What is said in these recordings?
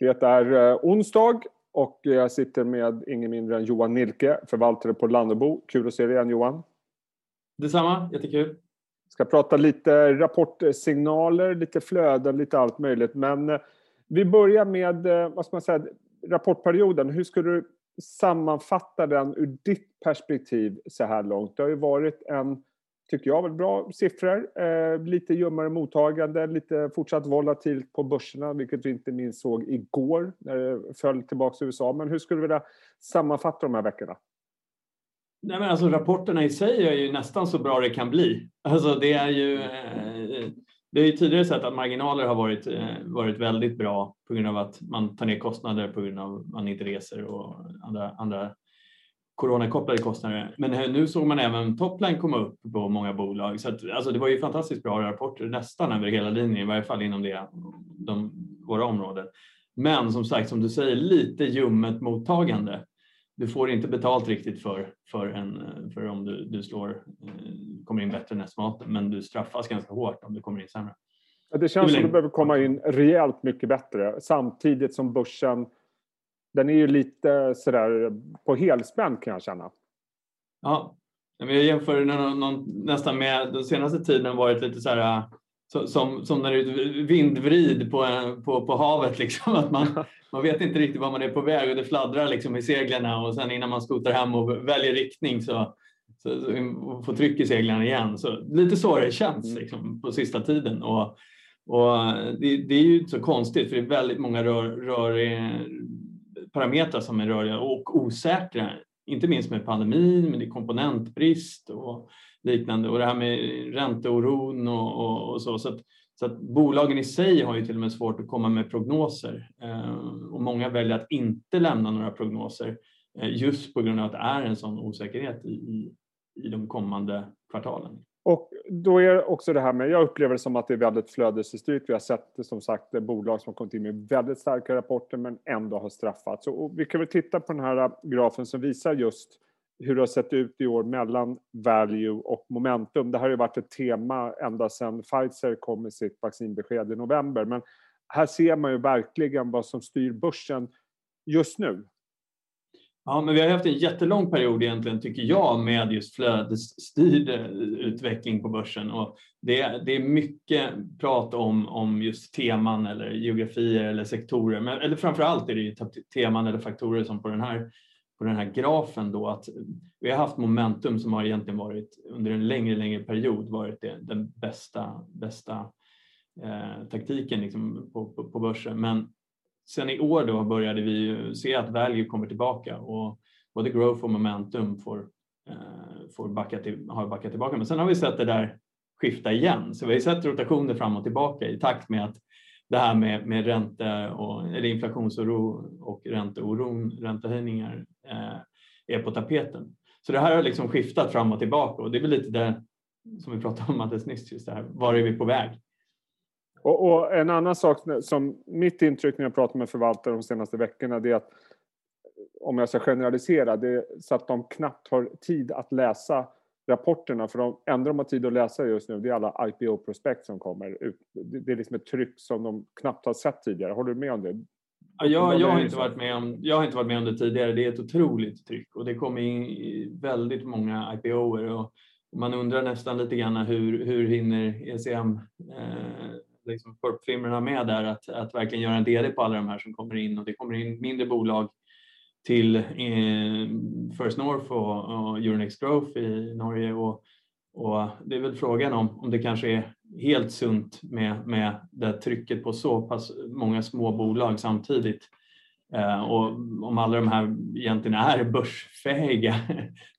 Det är eh, onsdag och jag sitter med ingen mindre än Johan Nilke, förvaltare på Lannebo. Kul att se dig igen Johan. Detsamma, jättekul. Ska prata lite rapportsignaler, lite flöden, lite allt möjligt. Men eh, vi börjar med, eh, vad ska man säga, rapportperioden. Hur skulle du sammanfatta den ur ditt perspektiv så här långt? Det har ju varit en tycker jag, bra siffror. Eh, lite ljummare mottagande, lite fortsatt volatilt på börserna, vilket vi inte minst såg igår när det föll tillbaka till USA. Men hur skulle du vilja sammanfatta de här veckorna? Nej, men alltså, rapporterna i sig är ju nästan så bra det kan bli. Alltså, det är ju eh, det är ju tidigare sett att marginaler har varit, eh, varit väldigt bra på grund av att man tar ner kostnader på grund av att man inte reser och andra, andra coronakopplade kostnader. Men nu såg man även topline komma upp på många bolag. Så att, alltså det var ju fantastiskt bra rapporter nästan över hela linjen, i varje fall inom det, de, våra områden. Men som sagt, som du säger, lite ljummet mottagande. Du får inte betalt riktigt för, för, en, för om du, du slår, eh, kommer in bättre än estimaten, men du straffas ganska hårt om du kommer in sämre. Det känns som att du behöver komma in rejält mycket bättre samtidigt som börsen den är ju lite sådär på helspänn kan jag känna. Ja, jag jämför någon, någon, nästan med den senaste tiden varit lite så här som, som när det är vindvrid på, på, på havet. Liksom. Att man, man vet inte riktigt var man är på väg och det fladdrar liksom i seglen och sen innan man skotar hem och väljer riktning så, så, så får tryck i seglen igen. Så, lite så det känns mm. liksom, på sista tiden. Och, och det, det, är ju inte så konstigt för det är väldigt många rör, rör, parametrar som är rörliga och osäkra, inte minst med pandemin, med komponentbrist och liknande och det här med ränteoron och, och, och så. Så att, så att bolagen i sig har ju till och med svårt att komma med prognoser eh, och många väljer att inte lämna några prognoser eh, just på grund av att det är en sån osäkerhet i, i, i de kommande kvartalen. Och då är också det här med, jag upplever det som att det är väldigt flödesstyrt. Vi har sett som sagt bolag som kommit in med väldigt starka rapporter men ändå har straffats. Och vi kan väl titta på den här äh, grafen som visar just hur det har sett ut i år mellan value och momentum. Det här har ju varit ett tema ända sedan Pfizer kom med sitt vaccinbesked i november. Men här ser man ju verkligen vad som styr börsen just nu. Ja, men vi har haft en jättelång period egentligen, tycker jag, med just flödesstyrd eh, utveckling på börsen. Och det, det är mycket prat om, om just teman eller geografier eller sektorer. Men, eller framför allt är det ju teman eller faktorer som på den här på den här grafen då att vi har haft momentum som har egentligen varit under en längre, längre period varit det, den bästa, bästa eh, taktiken liksom på, på, på börsen. Men sen i år då började vi se att value kommer tillbaka och både growth och momentum får, eh, får backa till, har backat tillbaka. Men sen har vi sett det där skifta igen. Så vi har sett rotationer fram och tillbaka i takt med att det här med, med ränte och, eller inflationsoro och ränteoron, räntehöjningar eh, är på tapeten. Så det här har liksom skiftat fram och tillbaka och det är väl lite det som vi pratade om alldeles nyss, just det här, var är vi på väg? Och, och, en annan sak som mitt intryck när jag pratar med förvaltare de senaste veckorna det är att om jag ska generalisera, det är så att de knappt har tid att läsa rapporterna för de enda de har tid att läsa just nu det är alla IPO-prospekt som kommer ut. Det är liksom ett tryck som de knappt har sett tidigare. Håller du med om det? Ja, jag, jag, har inte varit med om, jag har inte varit med om det tidigare. Det är ett otroligt tryck och det kommer in väldigt många IPOer och man undrar nästan lite grann hur, hur hinner ECM eh, liksom firmorna med där att, att verkligen göra en DD på alla de här som kommer in. Och det kommer in mindre bolag till eh, First North och, och Euronext Growth i Norge. Och, och det är väl frågan om, om det kanske är helt sunt med, med det trycket på så pass många små bolag samtidigt. Eh, och om alla de här egentligen är börsfähiga.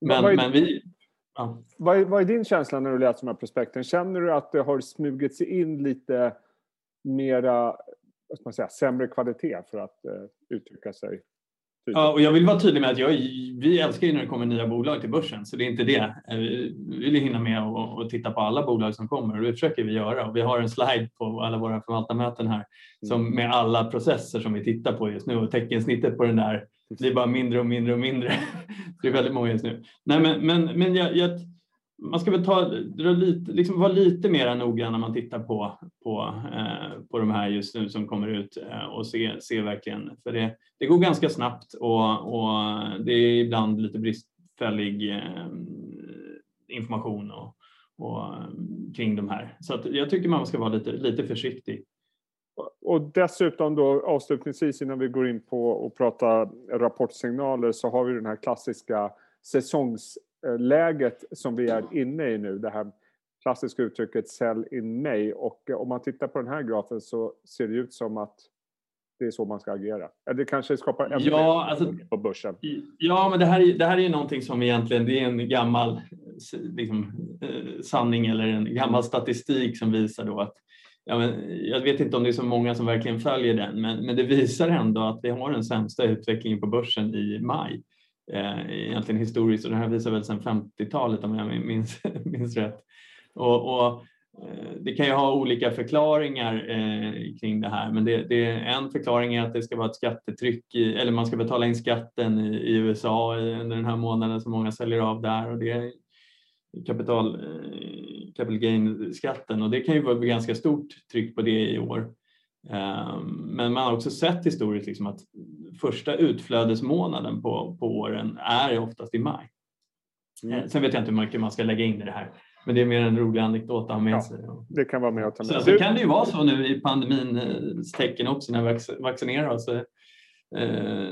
Men, men vi, ja. vad, är, vad är din känsla när du läser de här prospekten? Känner du att det har smugit sig in lite mera vad ska man säga, sämre kvalitet för att eh, uttrycka sig Ja, och jag vill vara tydlig med att jag, vi älskar ju när det kommer nya bolag till börsen, så det är inte det. Eh, vi vill hinna med och, och titta på alla bolag som kommer och det försöker vi göra. Och vi har en slide på alla våra förvaltarmöten här som mm. med alla processer som vi tittar på just nu och teckensnittet på den där det blir bara mindre och mindre och mindre. det är väldigt många just nu. Nej, men, men, men jag, jag, man ska väl ta, lite, liksom vara lite mer noggrann när man tittar på, på, eh, på de här just nu som kommer ut eh, och se, se verkligen, för det, det går ganska snabbt och, och det är ibland lite bristfällig eh, information och, och, eh, kring de här. Så att jag tycker man ska vara lite, lite försiktig. Och dessutom då avslutningsvis innan vi går in på att prata rapportsignaler så har vi den här klassiska säsongsläget som vi är inne i nu. Det här klassiska uttrycket sell in May och om man tittar på den här grafen så ser det ut som att det är så man ska agera. Det kanske skapar ännu ja, alltså, på börsen. Ja, men det här, är, det här är någonting som egentligen det är en gammal liksom, eh, sanning eller en gammal statistik som visar då att ja, men, jag vet inte om det är så många som verkligen följer den, men, men det visar ändå att vi har den sämsta utvecklingen på börsen i maj. Eh, egentligen historiskt och det här visar väl sedan 50-talet om jag minns, minns rätt. Och, och, eh, det kan ju ha olika förklaringar eh, kring det här, men det, det, en förklaring är att det ska vara ett skattetryck, i, eller man ska betala in skatten i, i USA under den här månaden som många säljer av där och det kapital, eh, capital gain-skatten och det kan ju vara ganska stort tryck på det i år. Ehm, men man har också sett historiskt liksom att första utflödesmånaden på, på åren är oftast i maj. Mm. Eh, sen vet jag inte hur mycket man ska lägga in i det här. Men det är mer en rolig anekdot att ha med ja, sig. Det kan vara med att ta med. Så, så kan det ju vara så nu i pandemins tecken också när vi vaccinerar oss. Eh,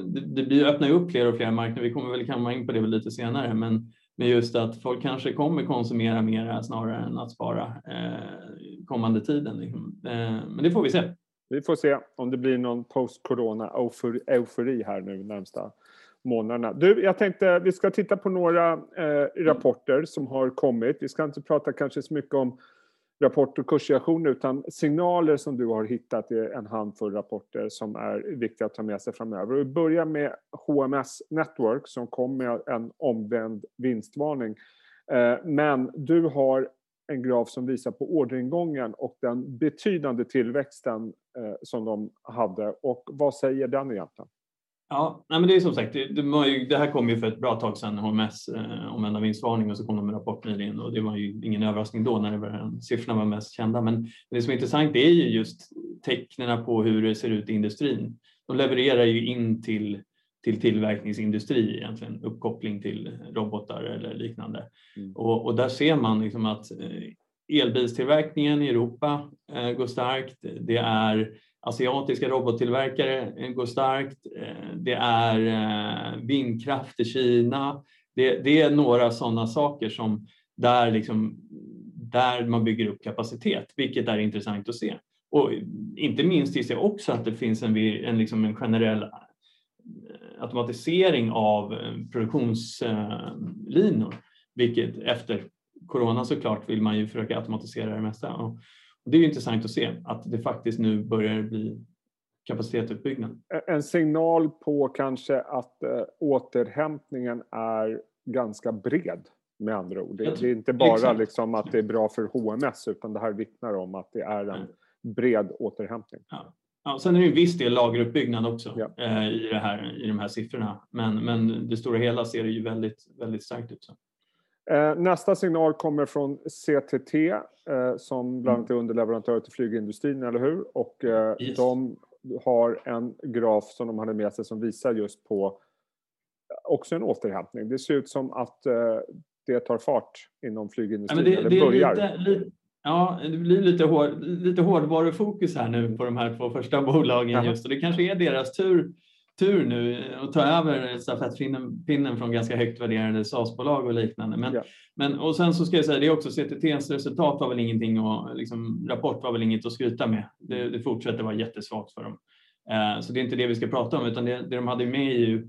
det, det blir, öppnar upp fler och fler marknader. Vi kommer väl komma in på det lite senare. Men men just att folk kanske kommer konsumera mer snarare än att spara eh, kommande tiden. Liksom. Eh, men det får vi se. Vi får se om det blir någon post-corona eufori här nu närmsta månaderna. Du, jag tänkte vi ska titta på några eh, rapporter som har kommit. Vi ska inte prata kanske så mycket om rapport och kursreaktion utan signaler som du har hittat i en handfull rapporter som är viktiga att ta med sig framöver. Vi börjar med HMS Network som kom med en omvänd vinstvarning. Eh, men du har en graf som visar på orderingången och den betydande tillväxten eh, som de hade. Och vad säger den egentligen? Ja, nej men det är som sagt, det, det, ju, det här kom ju för ett bra tag sedan, HMS, eh, omvända vinstvarning och så kom de med rapport nyligen och det var ju ingen överraskning då när det var, siffrorna var mest kända. Men det som är intressant är ju just tecknen på hur det ser ut i industrin. De levererar ju in till, till tillverkningsindustri egentligen, uppkoppling till robotar eller liknande. Mm. Och, och, där ser man liksom att eh, elbilstillverkningen i Europa eh, går starkt. Det är asiatiska robottillverkare eh, går starkt. Eh, det är eh, vindkraft i Kina. Det, det är några sådana saker som där, liksom, där man bygger upp kapacitet, vilket är intressant att se. Och inte minst gissar jag också att det finns en, en, liksom en generell automatisering av produktionslinor, vilket efter corona såklart vill man ju försöka automatisera det mesta. Och det är intressant att se att det faktiskt nu börjar bli kapacitetsutbyggnad. En signal på kanske att äh, återhämtningen är ganska bred med andra ord. Det, det är inte bara liksom att det är bra för HMS utan det här vittnar om att det är en bred återhämtning. Ja. Ja, sen är det en viss del lageruppbyggnad också ja. eh, i, det här, i de här siffrorna. Men, men det stora hela ser det ju väldigt, väldigt starkt ut. Så. Eh, nästa signal kommer från CTT eh, som bland annat är underleverantör till flygindustrin, eller hur? Och eh, yes. de har en graf som de hade med sig som visar just på också en återhämtning. Det ser ut som att det tar fart inom flygindustrin, ja, det, eller det börjar. Lite, lite, ja, det blir lite, hård, lite hårdvarufokus här nu på de här två första bolagen just och det kanske är deras tur tur nu att ta över stafettpinnen från ganska högt värderade SAS-bolag och liknande. Men, ja. men, och sen så ska jag säga, det är också CTTs resultat var väl ingenting och liksom, rapport var väl inget att skryta med. Det, det fortsätter vara jättesvagt för dem. Eh, så det är inte det vi ska prata om, utan det, det de hade med i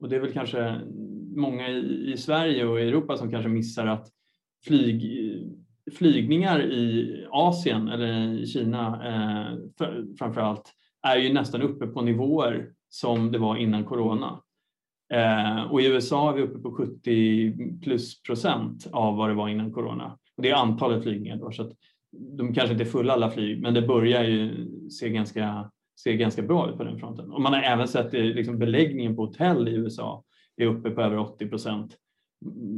och det är väl kanske många i, i Sverige och i Europa som kanske missar att flyg, flygningar i Asien eller i Kina eh, framför allt är ju nästan uppe på nivåer som det var innan corona. Eh, och i USA är vi uppe på 70 plus procent av vad det var innan corona. Och det är antalet flygningar då, så att de kanske inte är fulla alla flyg, men det börjar ju se ganska, se ganska bra ut på den fronten. Och man har även sett att liksom beläggningen på hotell i USA är uppe på över 80 procent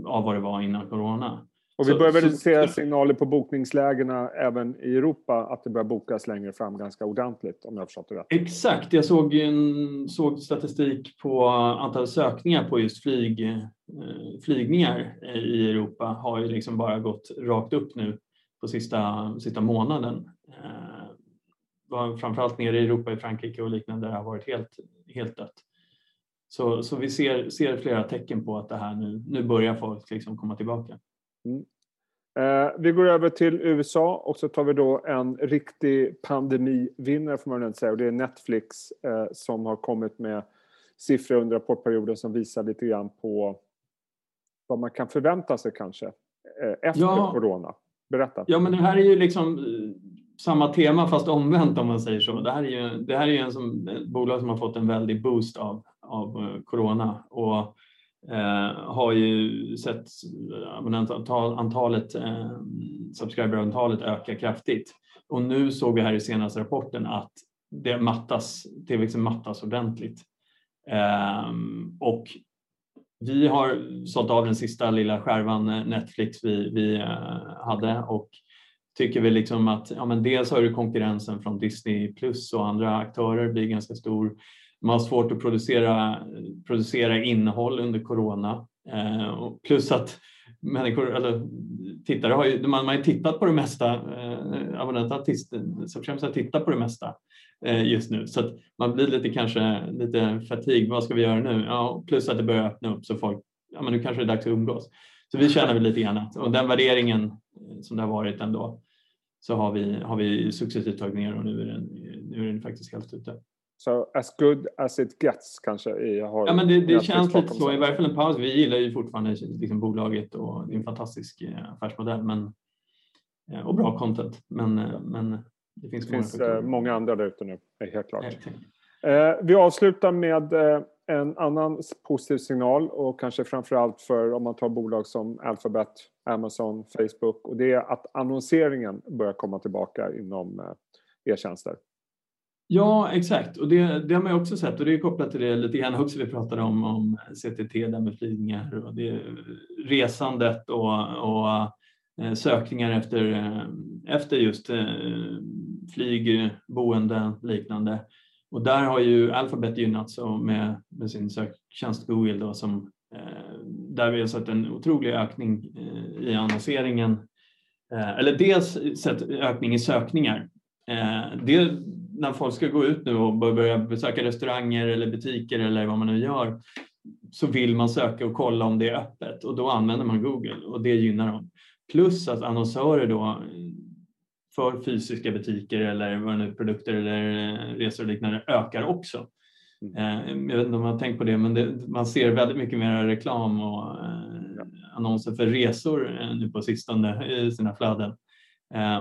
av vad det var innan corona. Och vi börjar väl se signaler på bokningslägena även i Europa att det börjar bokas längre fram ganska ordentligt om jag förstått det rätt. Exakt, jag såg, en, såg statistik på antal sökningar på just flyg, eh, flygningar i Europa har ju liksom bara gått rakt upp nu på sista, sista månaden. Eh, framförallt nere i Europa, i Frankrike och liknande, där det har varit helt, helt dött. Så, så vi ser, ser flera tecken på att det här nu, nu börjar folk liksom komma tillbaka. Mm. Eh, vi går över till USA och så tar vi då en riktig pandemivinnare får man väl säga och det är Netflix eh, som har kommit med siffror under rapportperioden som visar lite grann på vad man kan förvänta sig kanske eh, efter ja. corona. Berätta. Ja, men det här är ju liksom eh, samma tema fast omvänt om man säger så. Det här är ju, det här är ju en som, ett bolag som har fått en väldig boost av, av eh, corona och Eh, har ju sett abonnentantalet, eh, subscriberantalet öka kraftigt. Och nu såg vi här i senaste rapporten att det mattas, tillväxten liksom mattas ordentligt. Eh, och vi har sålt av den sista lilla skärvan eh, Netflix vi, vi eh, hade och tycker vi liksom att ja, men dels har du konkurrensen från Disney Plus och andra aktörer blir ganska stor. Man har svårt att producera, producera innehåll under corona eh, plus att människor, eller tittare har ju, man, man har tittat på det mesta, eh, abonnenter har tittat på det mesta eh, just nu så att man blir lite kanske lite fatig. Vad ska vi göra nu? Ja, plus att det börjar öppna upp så folk, ja men nu kanske det är dags att umgås. Så vi känner väl lite grann att, och den värderingen eh, som det har varit ändå så har vi, har vi successivt tagit ner och nu är den, nu är den faktiskt helt ute. Så as good as it gets kanske? I, har ja, men det, det känns lite så, i varje fall en paus. Vi gillar ju fortfarande liksom bolaget och det är en fantastisk eh, affärsmodell men, eh, och bra content. Men, men det finns, det finns många, många andra där ute nu, helt klart. Eh, vi avslutar med en annan positiv signal och kanske framförallt för om man tar bolag som Alphabet, Amazon, Facebook och det är att annonseringen börjar komma tillbaka inom eh, e-tjänster. Ja, exakt. Och det, det har man ju också sett och det är kopplat till det lite grann också vi pratade om, om CTT där med flygningar och det, resandet och, och eh, sökningar efter, eh, efter just eh, flyg, boende, liknande. Och där har ju Alphabet gynnats med, med sin söktjänst Google då, som, där vi har sett en otrolig ökning i annonseringen. Eller dels sett ökning i sökningar. Det, när folk ska gå ut nu och börja besöka restauranger eller butiker eller vad man nu gör så vill man söka och kolla om det är öppet och då använder man Google och det gynnar dem. Plus att annonsörer då för fysiska butiker eller vad nu produkter eller eh, resor och liknande ökar också. Mm. Eh, jag vet inte om man har tänkt på det, men det, man ser väldigt mycket mer reklam och eh, annonser för resor nu på sistone i sina flöden.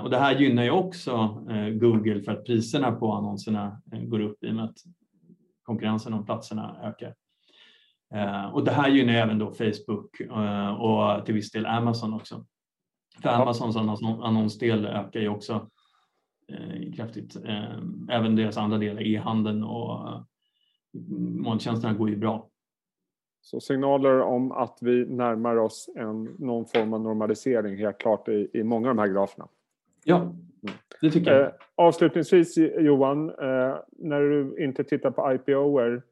Och det här gynnar ju också Google för att priserna på annonserna går upp i och med att konkurrensen om platserna ökar. Och det här gynnar även då Facebook och till viss del Amazon också. För Amazons annonsdel ökar ju också eh, kraftigt. Eh, även deras andra delar, e-handeln och eh, molntjänsterna går ju bra. Så signaler om att vi närmar oss en, någon form av normalisering helt klart i, i många av de här graferna. Ja, det tycker jag. Eh, avslutningsvis Johan, eh, när du inte tittar på IPOer,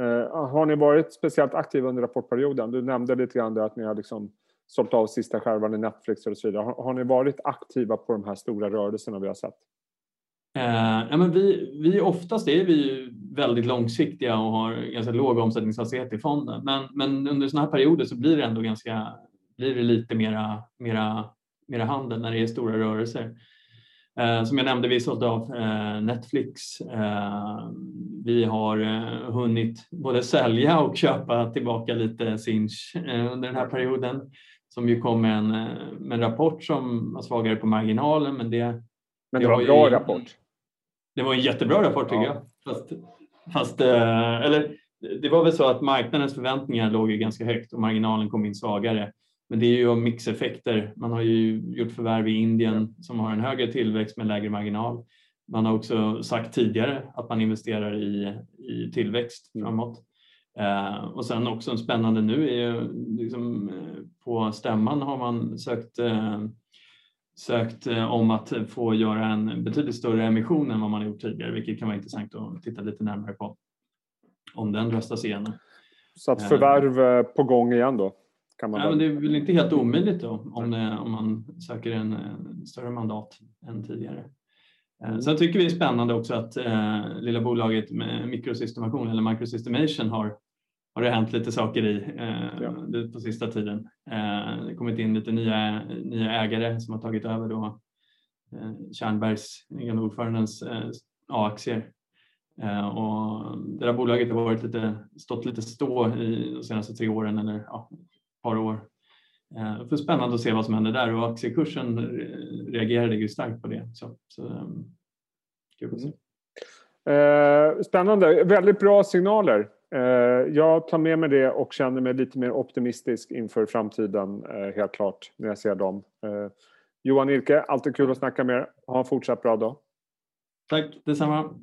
eh, har ni varit speciellt aktiva under rapportperioden? Du nämnde lite grann att ni har liksom sålt av sista skärvan i Netflix och så vidare. Har, har, ni varit aktiva på de här stora rörelserna vi har sett? Eh, ja, men vi, vi oftast är vi väldigt långsiktiga och har ganska låg omsättningshastighet i fonden. Men, men under sådana här perioder så blir det ändå ganska, blir det lite mera, mera, mera handel när det är stora rörelser. Eh, som jag nämnde, vi sålt av eh, Netflix. Eh, vi har eh, hunnit både sälja och köpa tillbaka lite Sinch eh, under den här perioden som ju kom med en, med en rapport som var svagare på marginalen. Men det, men det var en bra ju, rapport. Det var en jättebra rapport tycker ja. jag. Fast, fast, eh, eller, det var väl så att marknadens förväntningar låg ju ganska högt och marginalen kom in svagare. Men det är ju mixeffekter. Man har ju gjort förvärv i Indien som har en högre tillväxt med lägre marginal. Man har också sagt tidigare att man investerar i, i tillväxt mm. framåt. Eh, och sen också en spännande nu är ju liksom, eh, på stämman har man sökt, eh, sökt eh, om att få göra en betydligt större emission än vad man gjort tidigare, vilket kan vara intressant att titta lite närmare på. Om den röstas igenom. Så att förvärv eh, på gång igen då? Kan man ja, men det är väl inte helt omöjligt då om, det, om man söker en, en större mandat än tidigare. Mm. Sen tycker vi det är spännande också att eh, lilla bolaget med mikrosystemation eller microsystemation har, har det hänt lite saker i eh, ja. på sista tiden. Eh, det kommit in lite nya, nya ägare som har tagit över då eh, Tjärnbergs, ordförandens eh, A-aktier. Eh, och det där bolaget har varit lite, stått lite stå i de senaste tre åren eller ja, ett par år. Eh, för spännande att se vad som händer där och aktiekursen reagerade ju starkt på det. Så, så ehm, kul att se. Eh, spännande, väldigt bra signaler. Eh, jag tar med mig det och känner mig lite mer optimistisk inför framtiden, eh, helt klart, när jag ser dem. Eh, Johan Ilke, alltid kul att snacka med er. Ha en fortsatt bra dag. Tack detsamma.